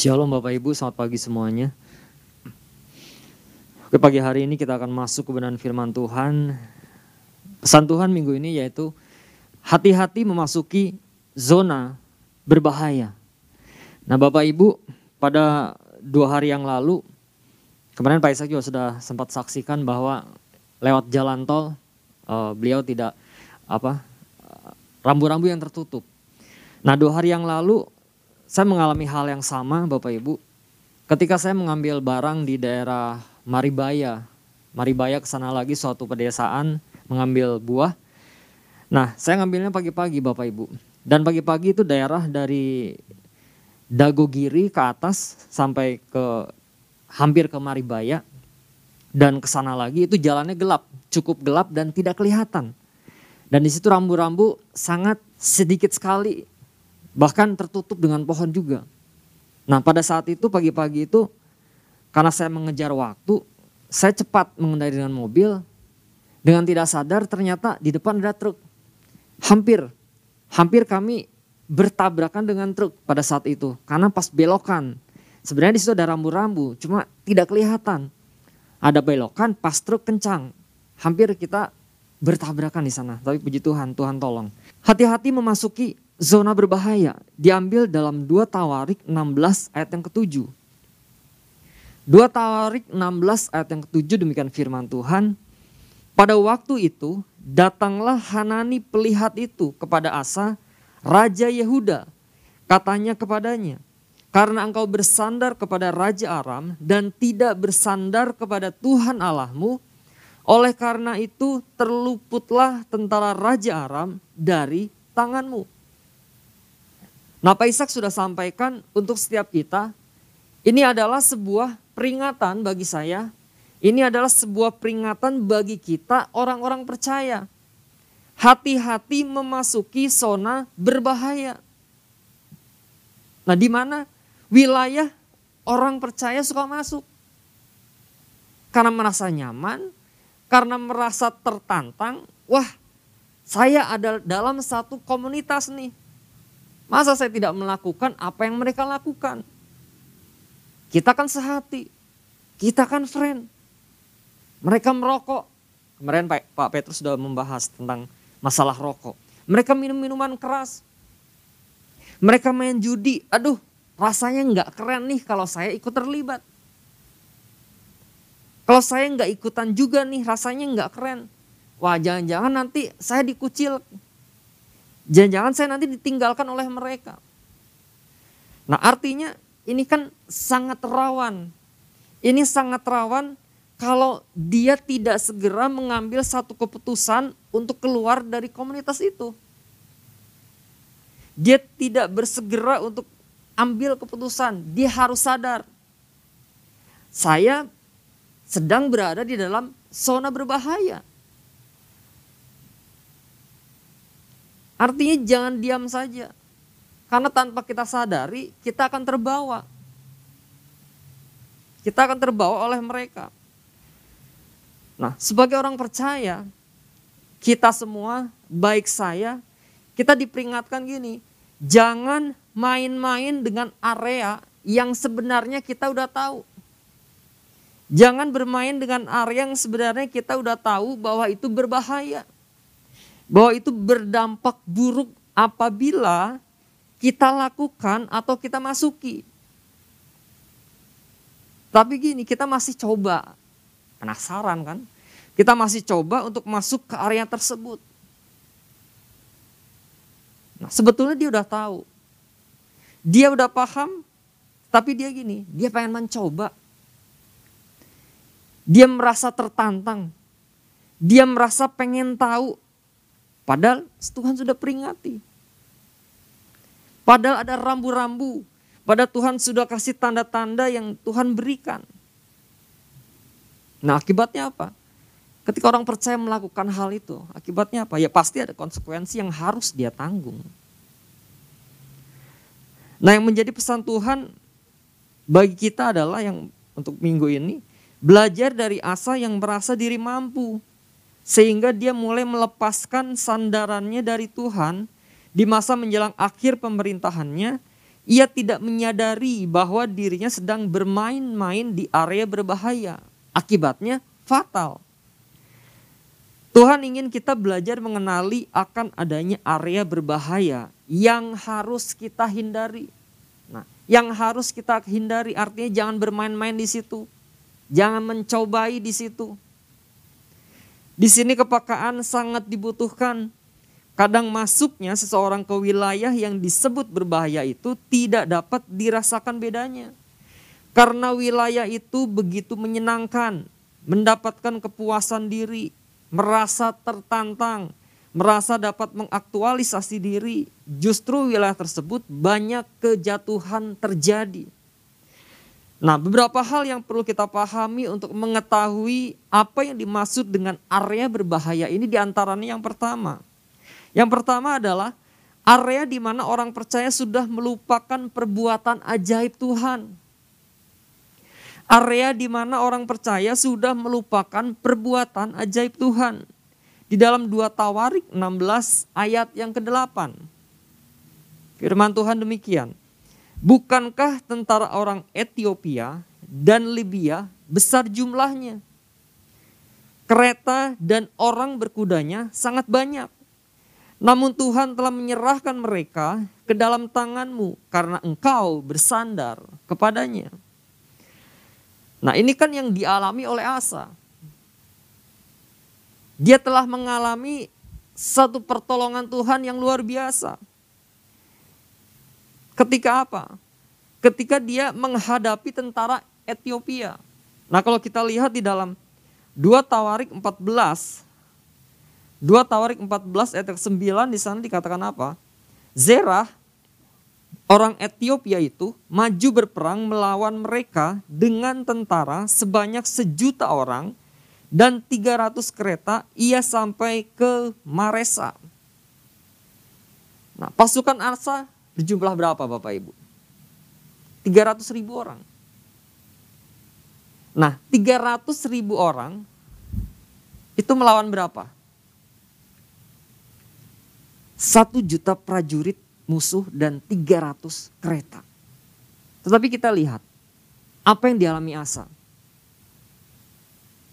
Shalom Bapak Ibu, selamat pagi semuanya. Oke, pagi hari ini kita akan masuk kebenaran firman Tuhan. Pesan Tuhan minggu ini yaitu hati-hati memasuki zona berbahaya. Nah Bapak Ibu, pada dua hari yang lalu, kemarin Pak Isak juga sudah sempat saksikan bahwa lewat jalan tol, uh, beliau tidak apa rambu-rambu yang tertutup. Nah dua hari yang lalu saya mengalami hal yang sama Bapak Ibu. Ketika saya mengambil barang di daerah Maribaya, Maribaya ke sana lagi suatu pedesaan mengambil buah. Nah, saya ngambilnya pagi-pagi Bapak Ibu. Dan pagi-pagi itu daerah dari Dagogiri ke atas sampai ke hampir ke Maribaya dan ke sana lagi itu jalannya gelap, cukup gelap dan tidak kelihatan. Dan di situ rambu-rambu sangat sedikit sekali bahkan tertutup dengan pohon juga. Nah pada saat itu pagi-pagi itu karena saya mengejar waktu, saya cepat mengendarai dengan mobil, dengan tidak sadar ternyata di depan ada truk. Hampir, hampir kami bertabrakan dengan truk pada saat itu. Karena pas belokan, sebenarnya di situ ada rambu-rambu, cuma tidak kelihatan. Ada belokan pas truk kencang. Hampir kita bertabrakan di sana, tapi puji Tuhan, Tuhan tolong. Hati-hati memasuki zona berbahaya diambil dalam 2 Tawarik 16 ayat yang ketujuh. 2 Tawarik 16 ayat yang ketujuh demikian firman Tuhan. Pada waktu itu datanglah Hanani pelihat itu kepada Asa, Raja Yehuda. Katanya kepadanya, karena engkau bersandar kepada Raja Aram dan tidak bersandar kepada Tuhan Allahmu, oleh karena itu terluputlah tentara Raja Aram dari tanganmu. Nah Pak Ishak sudah sampaikan untuk setiap kita, ini adalah sebuah peringatan bagi saya, ini adalah sebuah peringatan bagi kita orang-orang percaya. Hati-hati memasuki zona berbahaya. Nah di mana wilayah orang percaya suka masuk. Karena merasa nyaman, karena merasa tertantang, wah saya ada dalam satu komunitas nih Masa saya tidak melakukan apa yang mereka lakukan? Kita kan sehati, kita kan friend. Mereka merokok. Kemarin Pak, Pak Petrus sudah membahas tentang masalah rokok. Mereka minum minuman keras. Mereka main judi. Aduh, rasanya nggak keren nih kalau saya ikut terlibat. Kalau saya nggak ikutan juga nih, rasanya nggak keren. Wah, jangan-jangan nanti saya dikucil Jangan-jangan saya nanti ditinggalkan oleh mereka. Nah artinya ini kan sangat rawan. Ini sangat rawan kalau dia tidak segera mengambil satu keputusan untuk keluar dari komunitas itu. Dia tidak bersegera untuk ambil keputusan. Dia harus sadar. Saya sedang berada di dalam zona berbahaya. Artinya jangan diam saja. Karena tanpa kita sadari, kita akan terbawa. Kita akan terbawa oleh mereka. Nah, sebagai orang percaya, kita semua, baik saya, kita diperingatkan gini, jangan main-main dengan area yang sebenarnya kita udah tahu. Jangan bermain dengan area yang sebenarnya kita udah tahu bahwa itu berbahaya bahwa itu berdampak buruk apabila kita lakukan atau kita masuki. Tapi gini, kita masih coba. Penasaran kan? Kita masih coba untuk masuk ke area tersebut. Nah, sebetulnya dia udah tahu. Dia udah paham, tapi dia gini, dia pengen mencoba. Dia merasa tertantang. Dia merasa pengen tahu Padahal Tuhan sudah peringati. Padahal ada rambu-rambu. Padahal Tuhan sudah kasih tanda-tanda yang Tuhan berikan. Nah akibatnya apa? Ketika orang percaya melakukan hal itu, akibatnya apa? Ya pasti ada konsekuensi yang harus dia tanggung. Nah yang menjadi pesan Tuhan bagi kita adalah yang untuk minggu ini, belajar dari asa yang merasa diri mampu sehingga dia mulai melepaskan sandarannya dari Tuhan di masa menjelang akhir pemerintahannya ia tidak menyadari bahwa dirinya sedang bermain-main di area berbahaya. Akibatnya fatal. Tuhan ingin kita belajar mengenali akan adanya area berbahaya yang harus kita hindari. Nah, yang harus kita hindari artinya jangan bermain-main di situ. Jangan mencobai di situ. Di sini kepakaan sangat dibutuhkan. Kadang masuknya seseorang ke wilayah yang disebut berbahaya itu tidak dapat dirasakan bedanya. Karena wilayah itu begitu menyenangkan, mendapatkan kepuasan diri, merasa tertantang, merasa dapat mengaktualisasi diri, justru wilayah tersebut banyak kejatuhan terjadi. Nah, beberapa hal yang perlu kita pahami untuk mengetahui apa yang dimaksud dengan area berbahaya ini di antaranya yang pertama. Yang pertama adalah area di mana orang percaya sudah melupakan perbuatan ajaib Tuhan. Area di mana orang percaya sudah melupakan perbuatan ajaib Tuhan. Di dalam 2 Tawarik 16 ayat yang ke-8. Firman Tuhan demikian. Bukankah tentara orang Ethiopia dan Libya besar jumlahnya? Kereta dan orang berkudanya sangat banyak. Namun Tuhan telah menyerahkan mereka ke dalam tanganmu karena engkau bersandar kepadanya. Nah ini kan yang dialami oleh Asa. Dia telah mengalami satu pertolongan Tuhan yang luar biasa. Ketika apa? Ketika dia menghadapi tentara Ethiopia. Nah kalau kita lihat di dalam 2 Tawarik 14, 2 Tawarik 14 ayat 9 di sana dikatakan apa? Zerah orang Ethiopia itu maju berperang melawan mereka dengan tentara sebanyak sejuta orang dan 300 kereta ia sampai ke Maresa. Nah pasukan Arsa Berjumlah berapa Bapak Ibu? 300 ribu orang. Nah 300 ribu orang itu melawan berapa? Satu juta prajurit musuh dan 300 kereta. Tetapi kita lihat apa yang dialami Asa.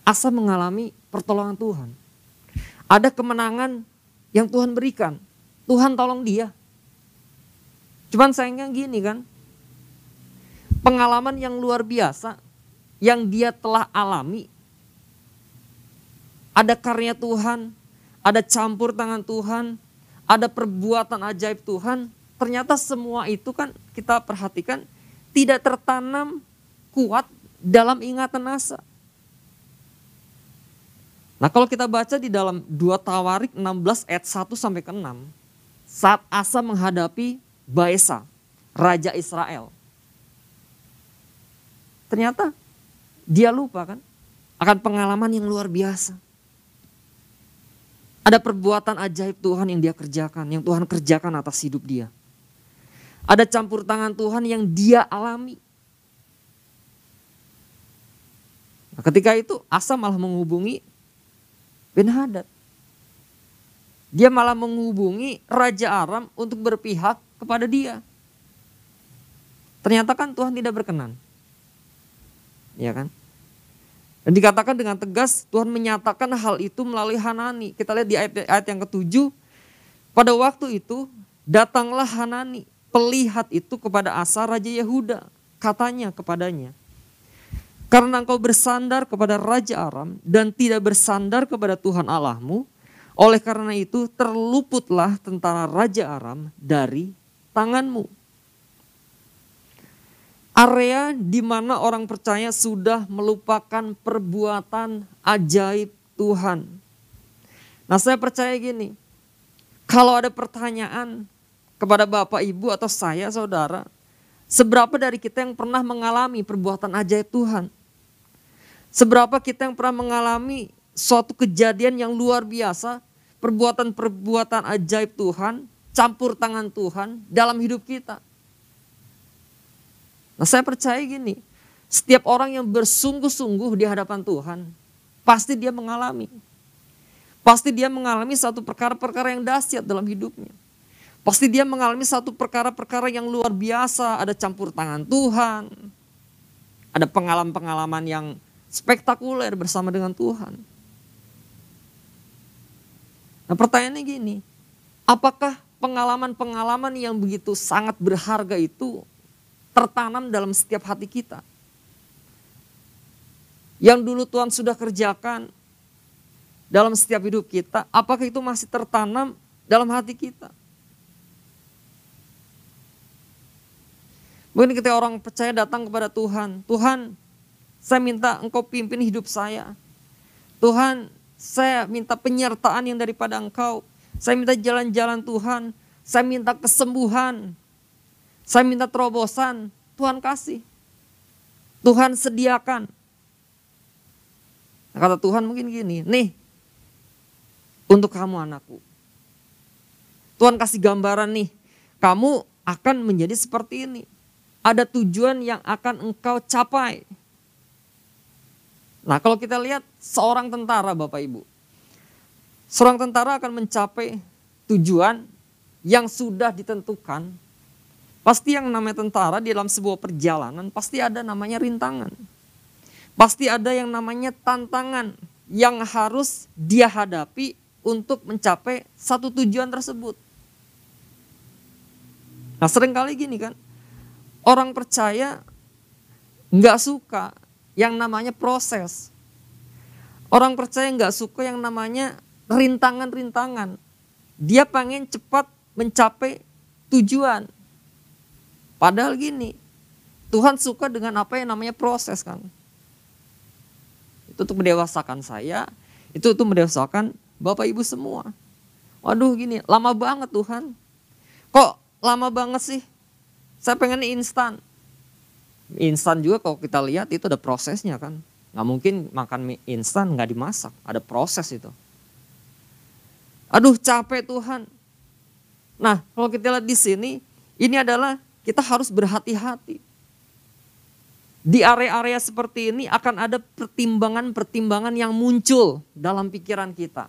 Asa mengalami pertolongan Tuhan. Ada kemenangan yang Tuhan berikan. Tuhan tolong dia. Cuman sayangnya gini kan, pengalaman yang luar biasa yang dia telah alami, ada karya Tuhan, ada campur tangan Tuhan, ada perbuatan ajaib Tuhan, ternyata semua itu kan kita perhatikan tidak tertanam kuat dalam ingatan asa. Nah kalau kita baca di dalam 2 Tawarik 16 ayat 1 sampai ke 6, saat Asa menghadapi Baesa, raja Israel. Ternyata dia lupa kan akan pengalaman yang luar biasa. Ada perbuatan ajaib Tuhan yang dia kerjakan, yang Tuhan kerjakan atas hidup dia. Ada campur tangan Tuhan yang dia alami. Nah, ketika itu Asa malah menghubungi Ben Hadad. Dia malah menghubungi Raja Aram untuk berpihak kepada dia. Ternyata kan Tuhan tidak berkenan. Ya kan? Dan dikatakan dengan tegas Tuhan menyatakan hal itu melalui Hanani. Kita lihat di ayat, ayat yang ketujuh. Pada waktu itu datanglah Hanani. Pelihat itu kepada Asa Raja Yehuda. Katanya kepadanya. Karena engkau bersandar kepada Raja Aram dan tidak bersandar kepada Tuhan Allahmu. Oleh karena itu terluputlah tentara Raja Aram dari tanganmu. Area di mana orang percaya sudah melupakan perbuatan ajaib Tuhan. Nah saya percaya gini, kalau ada pertanyaan kepada Bapak, Ibu atau saya saudara, seberapa dari kita yang pernah mengalami perbuatan ajaib Tuhan? Seberapa kita yang pernah mengalami suatu kejadian yang luar biasa, perbuatan-perbuatan ajaib Tuhan campur tangan Tuhan dalam hidup kita. Nah saya percaya gini, setiap orang yang bersungguh-sungguh di hadapan Tuhan, pasti dia mengalami. Pasti dia mengalami satu perkara-perkara yang dahsyat dalam hidupnya. Pasti dia mengalami satu perkara-perkara yang luar biasa, ada campur tangan Tuhan. Ada pengalaman-pengalaman yang spektakuler bersama dengan Tuhan. Nah pertanyaannya gini, apakah pengalaman-pengalaman yang begitu sangat berharga itu tertanam dalam setiap hati kita. Yang dulu Tuhan sudah kerjakan dalam setiap hidup kita, apakah itu masih tertanam dalam hati kita? Mungkin ketika orang percaya datang kepada Tuhan, Tuhan saya minta engkau pimpin hidup saya. Tuhan saya minta penyertaan yang daripada engkau. Saya minta jalan-jalan Tuhan. Saya minta kesembuhan. Saya minta terobosan. Tuhan kasih. Tuhan sediakan. Kata Tuhan mungkin gini, nih untuk kamu anakku. Tuhan kasih gambaran nih, kamu akan menjadi seperti ini. Ada tujuan yang akan engkau capai. Nah kalau kita lihat seorang tentara Bapak Ibu. Seorang tentara akan mencapai tujuan yang sudah ditentukan. Pasti yang namanya tentara di dalam sebuah perjalanan pasti ada namanya rintangan. Pasti ada yang namanya tantangan yang harus dia hadapi untuk mencapai satu tujuan tersebut. Nah sering kali gini kan, orang percaya nggak suka yang namanya proses. Orang percaya nggak suka yang namanya rintangan-rintangan. Dia pengen cepat mencapai tujuan. Padahal gini, Tuhan suka dengan apa yang namanya proses kan. Itu untuk mendewasakan saya, itu untuk mendewasakan Bapak Ibu semua. Waduh gini, lama banget Tuhan. Kok lama banget sih? Saya pengen instan. Instan juga kalau kita lihat itu ada prosesnya kan. Nggak mungkin makan mie instan nggak dimasak, ada proses itu. Aduh capek Tuhan. Nah kalau kita lihat di sini, ini adalah kita harus berhati-hati. Di area-area seperti ini akan ada pertimbangan-pertimbangan yang muncul dalam pikiran kita.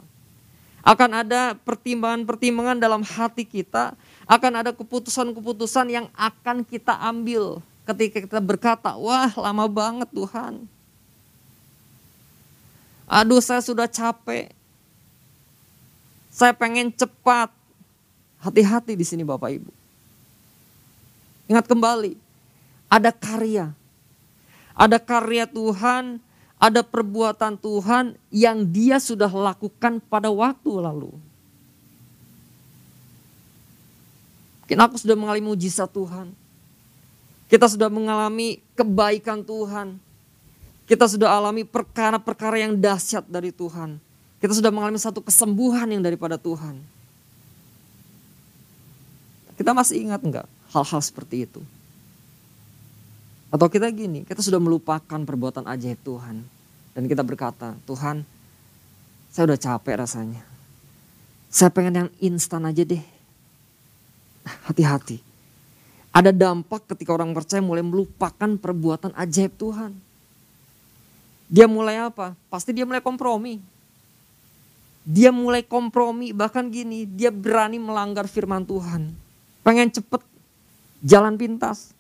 Akan ada pertimbangan-pertimbangan dalam hati kita, akan ada keputusan-keputusan yang akan kita ambil ketika kita berkata, wah lama banget Tuhan. Aduh saya sudah capek, saya pengen cepat. Hati-hati di sini Bapak Ibu. Ingat kembali, ada karya. Ada karya Tuhan, ada perbuatan Tuhan yang dia sudah lakukan pada waktu lalu. Mungkin aku sudah mengalami mujizat Tuhan. Kita sudah mengalami kebaikan Tuhan. Kita sudah alami perkara-perkara yang dahsyat dari Tuhan. Kita sudah mengalami satu kesembuhan yang daripada Tuhan. Kita masih ingat enggak hal-hal seperti itu? Atau kita gini, kita sudah melupakan perbuatan ajaib Tuhan. Dan kita berkata, Tuhan saya udah capek rasanya. Saya pengen yang instan aja deh. Hati-hati. Ada dampak ketika orang percaya mulai melupakan perbuatan ajaib Tuhan. Dia mulai apa? Pasti dia mulai kompromi dia mulai kompromi bahkan gini dia berani melanggar firman Tuhan. Pengen cepet jalan pintas.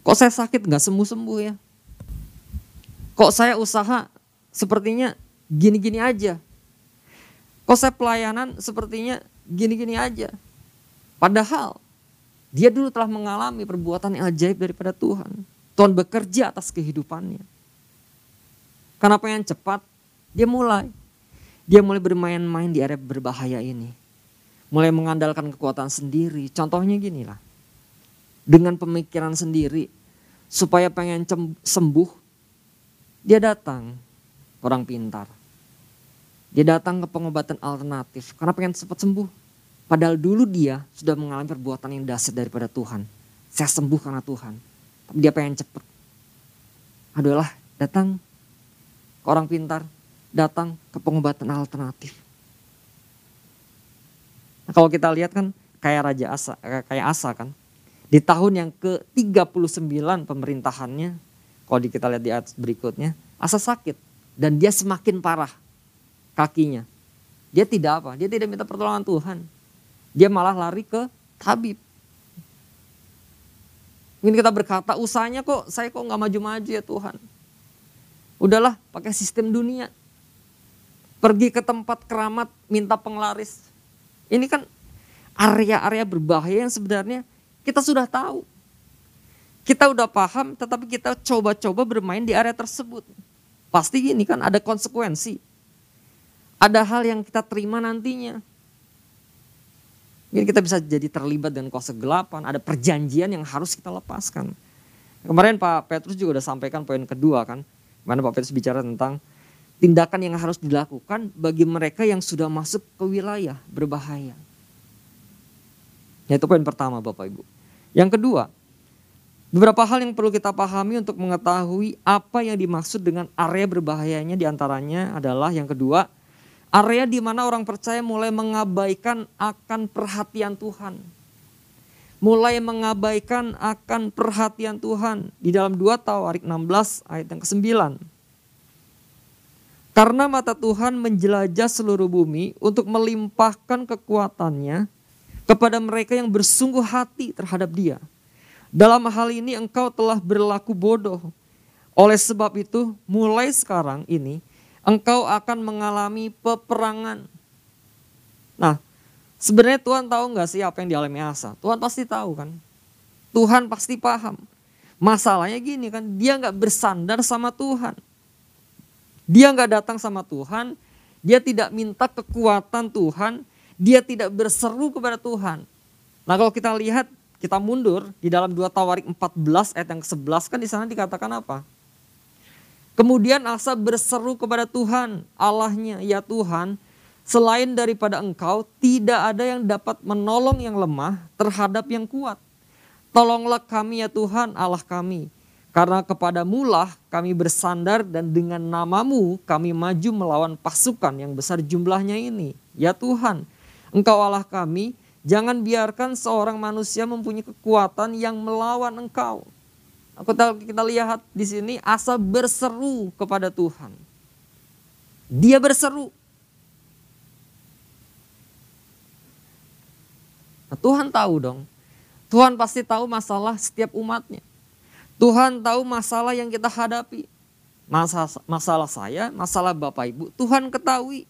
Kok saya sakit? Nggak sembuh sembuh ya. Kok saya usaha sepertinya gini-gini aja? Kok saya pelayanan sepertinya gini-gini aja? Padahal dia dulu telah mengalami perbuatan yang ajaib daripada Tuhan. Tuhan bekerja atas kehidupannya. Karena pengen cepat dia mulai dia mulai bermain-main di area berbahaya ini. Mulai mengandalkan kekuatan sendiri. Contohnya gini lah. Dengan pemikiran sendiri. Supaya pengen sembuh. Dia datang orang pintar. Dia datang ke pengobatan alternatif. Karena pengen cepat sembuh. Padahal dulu dia sudah mengalami perbuatan yang dasar daripada Tuhan. Saya sembuh karena Tuhan. Tapi dia pengen cepat. Adalah datang ke orang pintar datang ke pengobatan alternatif. Nah, kalau kita lihat kan kayak Raja Asa, eh, kayak Asa kan. Di tahun yang ke-39 pemerintahannya, kalau kita lihat di atas berikutnya, Asa sakit dan dia semakin parah kakinya. Dia tidak apa? Dia tidak minta pertolongan Tuhan. Dia malah lari ke tabib. Mungkin kita berkata, usahanya kok saya kok nggak maju-maju ya Tuhan. Udahlah pakai sistem dunia. Pergi ke tempat keramat minta penglaris. Ini kan area-area berbahaya yang sebenarnya kita sudah tahu. Kita udah paham tetapi kita coba-coba bermain di area tersebut. Pasti gini kan ada konsekuensi. Ada hal yang kita terima nantinya. Mungkin kita bisa jadi terlibat dengan kuasa gelapan, ada perjanjian yang harus kita lepaskan. Kemarin Pak Petrus juga udah sampaikan poin kedua kan, mana Pak Petrus bicara tentang tindakan yang harus dilakukan bagi mereka yang sudah masuk ke wilayah berbahaya. Itu poin pertama Bapak Ibu. Yang kedua, beberapa hal yang perlu kita pahami untuk mengetahui apa yang dimaksud dengan area berbahayanya di antaranya adalah yang kedua, Area di mana orang percaya mulai mengabaikan akan perhatian Tuhan. Mulai mengabaikan akan perhatian Tuhan. Di dalam 2 Tawarik 16 ayat yang ke-9. Karena mata Tuhan menjelajah seluruh bumi untuk melimpahkan kekuatannya kepada mereka yang bersungguh hati terhadap dia. Dalam hal ini engkau telah berlaku bodoh. Oleh sebab itu mulai sekarang ini engkau akan mengalami peperangan. Nah, sebenarnya Tuhan tahu nggak sih apa yang dialami Asa? Tuhan pasti tahu kan. Tuhan pasti paham. Masalahnya gini kan, dia nggak bersandar sama Tuhan. Dia nggak datang sama Tuhan, dia tidak minta kekuatan Tuhan, dia tidak berseru kepada Tuhan. Nah kalau kita lihat, kita mundur di dalam 2 Tawarik 14 ayat yang ke-11 kan di sana dikatakan apa? Kemudian Asa berseru kepada Tuhan, Allahnya, ya Tuhan, selain daripada engkau tidak ada yang dapat menolong yang lemah terhadap yang kuat. Tolonglah kami ya Tuhan Allah kami. Karena kepada mulah kami bersandar dan dengan namamu kami maju melawan pasukan yang besar jumlahnya ini. Ya Tuhan, engkau Allah kami, jangan biarkan seorang manusia mempunyai kekuatan yang melawan engkau. Kita, kita lihat di sini Asa berseru kepada Tuhan. Dia berseru. Nah, Tuhan tahu dong. Tuhan pasti tahu masalah setiap umatnya. Tuhan tahu masalah yang kita hadapi. Masalah, masalah saya, masalah Bapak Ibu, Tuhan ketahui.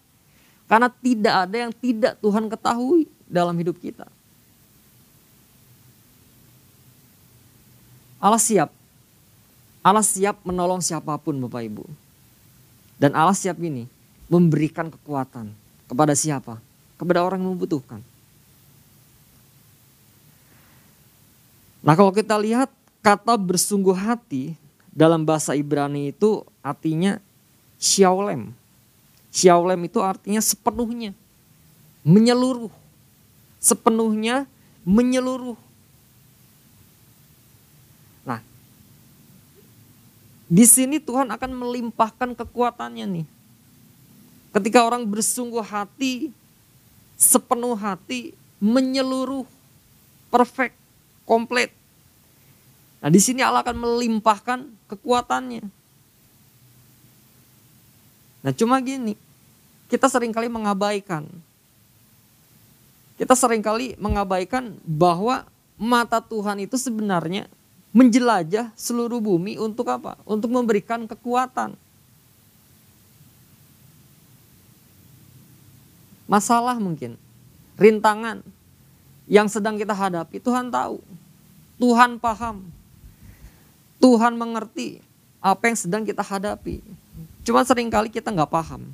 Karena tidak ada yang tidak Tuhan ketahui dalam hidup kita. Allah siap Allah siap menolong siapa pun Bapak Ibu. Dan Allah siap ini memberikan kekuatan kepada siapa? Kepada orang yang membutuhkan. Nah kalau kita lihat kata bersungguh hati dalam bahasa Ibrani itu artinya syaulem. Syaulem itu artinya sepenuhnya, menyeluruh. Sepenuhnya menyeluruh. Di sini Tuhan akan melimpahkan kekuatannya nih. Ketika orang bersungguh hati, sepenuh hati, menyeluruh, perfect, komplit. Nah di sini Allah akan melimpahkan kekuatannya. Nah cuma gini, kita sering kali mengabaikan. Kita sering kali mengabaikan bahwa mata Tuhan itu sebenarnya menjelajah seluruh bumi untuk apa? Untuk memberikan kekuatan. Masalah mungkin, rintangan yang sedang kita hadapi, Tuhan tahu. Tuhan paham. Tuhan mengerti apa yang sedang kita hadapi. Cuma sering kali kita nggak paham.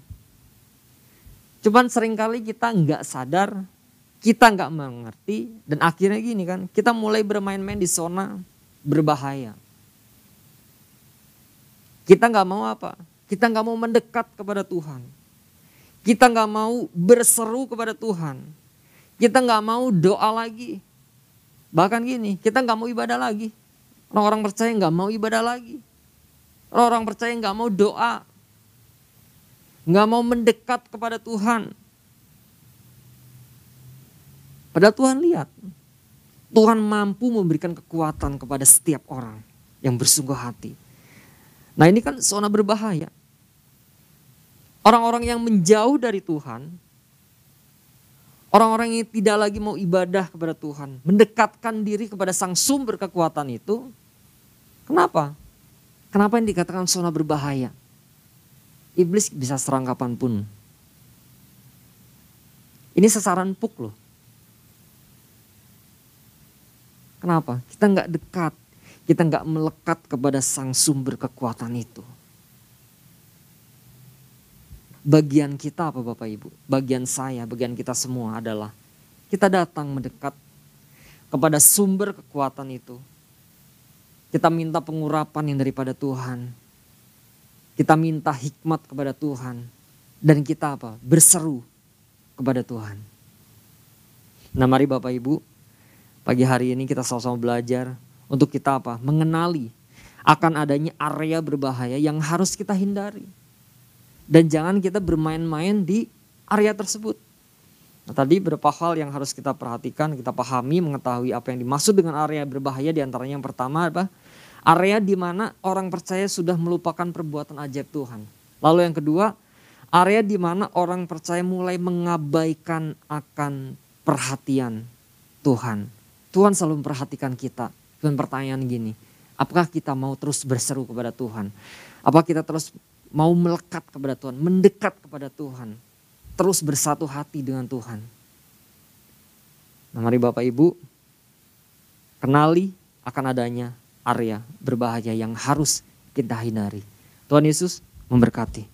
Cuman sering kali kita nggak sadar, kita nggak mengerti, dan akhirnya gini kan, kita mulai bermain-main di zona berbahaya. Kita nggak mau apa? Kita nggak mau mendekat kepada Tuhan. Kita nggak mau berseru kepada Tuhan. Kita nggak mau doa lagi. Bahkan gini, kita nggak mau ibadah lagi. Orang-orang percaya nggak mau ibadah lagi. Orang-orang percaya nggak mau doa. Nggak mau mendekat kepada Tuhan. Padahal Tuhan lihat, Tuhan mampu memberikan kekuatan kepada setiap orang yang bersungguh hati. Nah ini kan zona berbahaya. Orang-orang yang menjauh dari Tuhan, Orang-orang yang tidak lagi mau ibadah kepada Tuhan, mendekatkan diri kepada sang sumber kekuatan itu. Kenapa? Kenapa yang dikatakan zona berbahaya? Iblis bisa serang kapan pun. Ini sasaran puk loh. Kenapa? Kita nggak dekat, kita nggak melekat kepada sang sumber kekuatan itu. Bagian kita apa Bapak Ibu? Bagian saya, bagian kita semua adalah kita datang mendekat kepada sumber kekuatan itu. Kita minta pengurapan yang daripada Tuhan. Kita minta hikmat kepada Tuhan. Dan kita apa? Berseru kepada Tuhan. Nah mari Bapak Ibu, pagi hari ini kita sama-sama belajar untuk kita apa? Mengenali akan adanya area berbahaya yang harus kita hindari dan jangan kita bermain-main di area tersebut. Nah, tadi beberapa hal yang harus kita perhatikan, kita pahami, mengetahui apa yang dimaksud dengan area berbahaya di antaranya yang pertama apa? Area di mana orang percaya sudah melupakan perbuatan ajaib Tuhan. Lalu yang kedua, area di mana orang percaya mulai mengabaikan akan perhatian Tuhan. Tuhan selalu memperhatikan kita. Dan pertanyaan gini, apakah kita mau terus berseru kepada Tuhan? Apa kita terus mau melekat kepada Tuhan, mendekat kepada Tuhan, terus bersatu hati dengan Tuhan. Nah, mari Bapak Ibu kenali akan adanya area berbahaya yang harus kita hindari. Tuhan Yesus memberkati.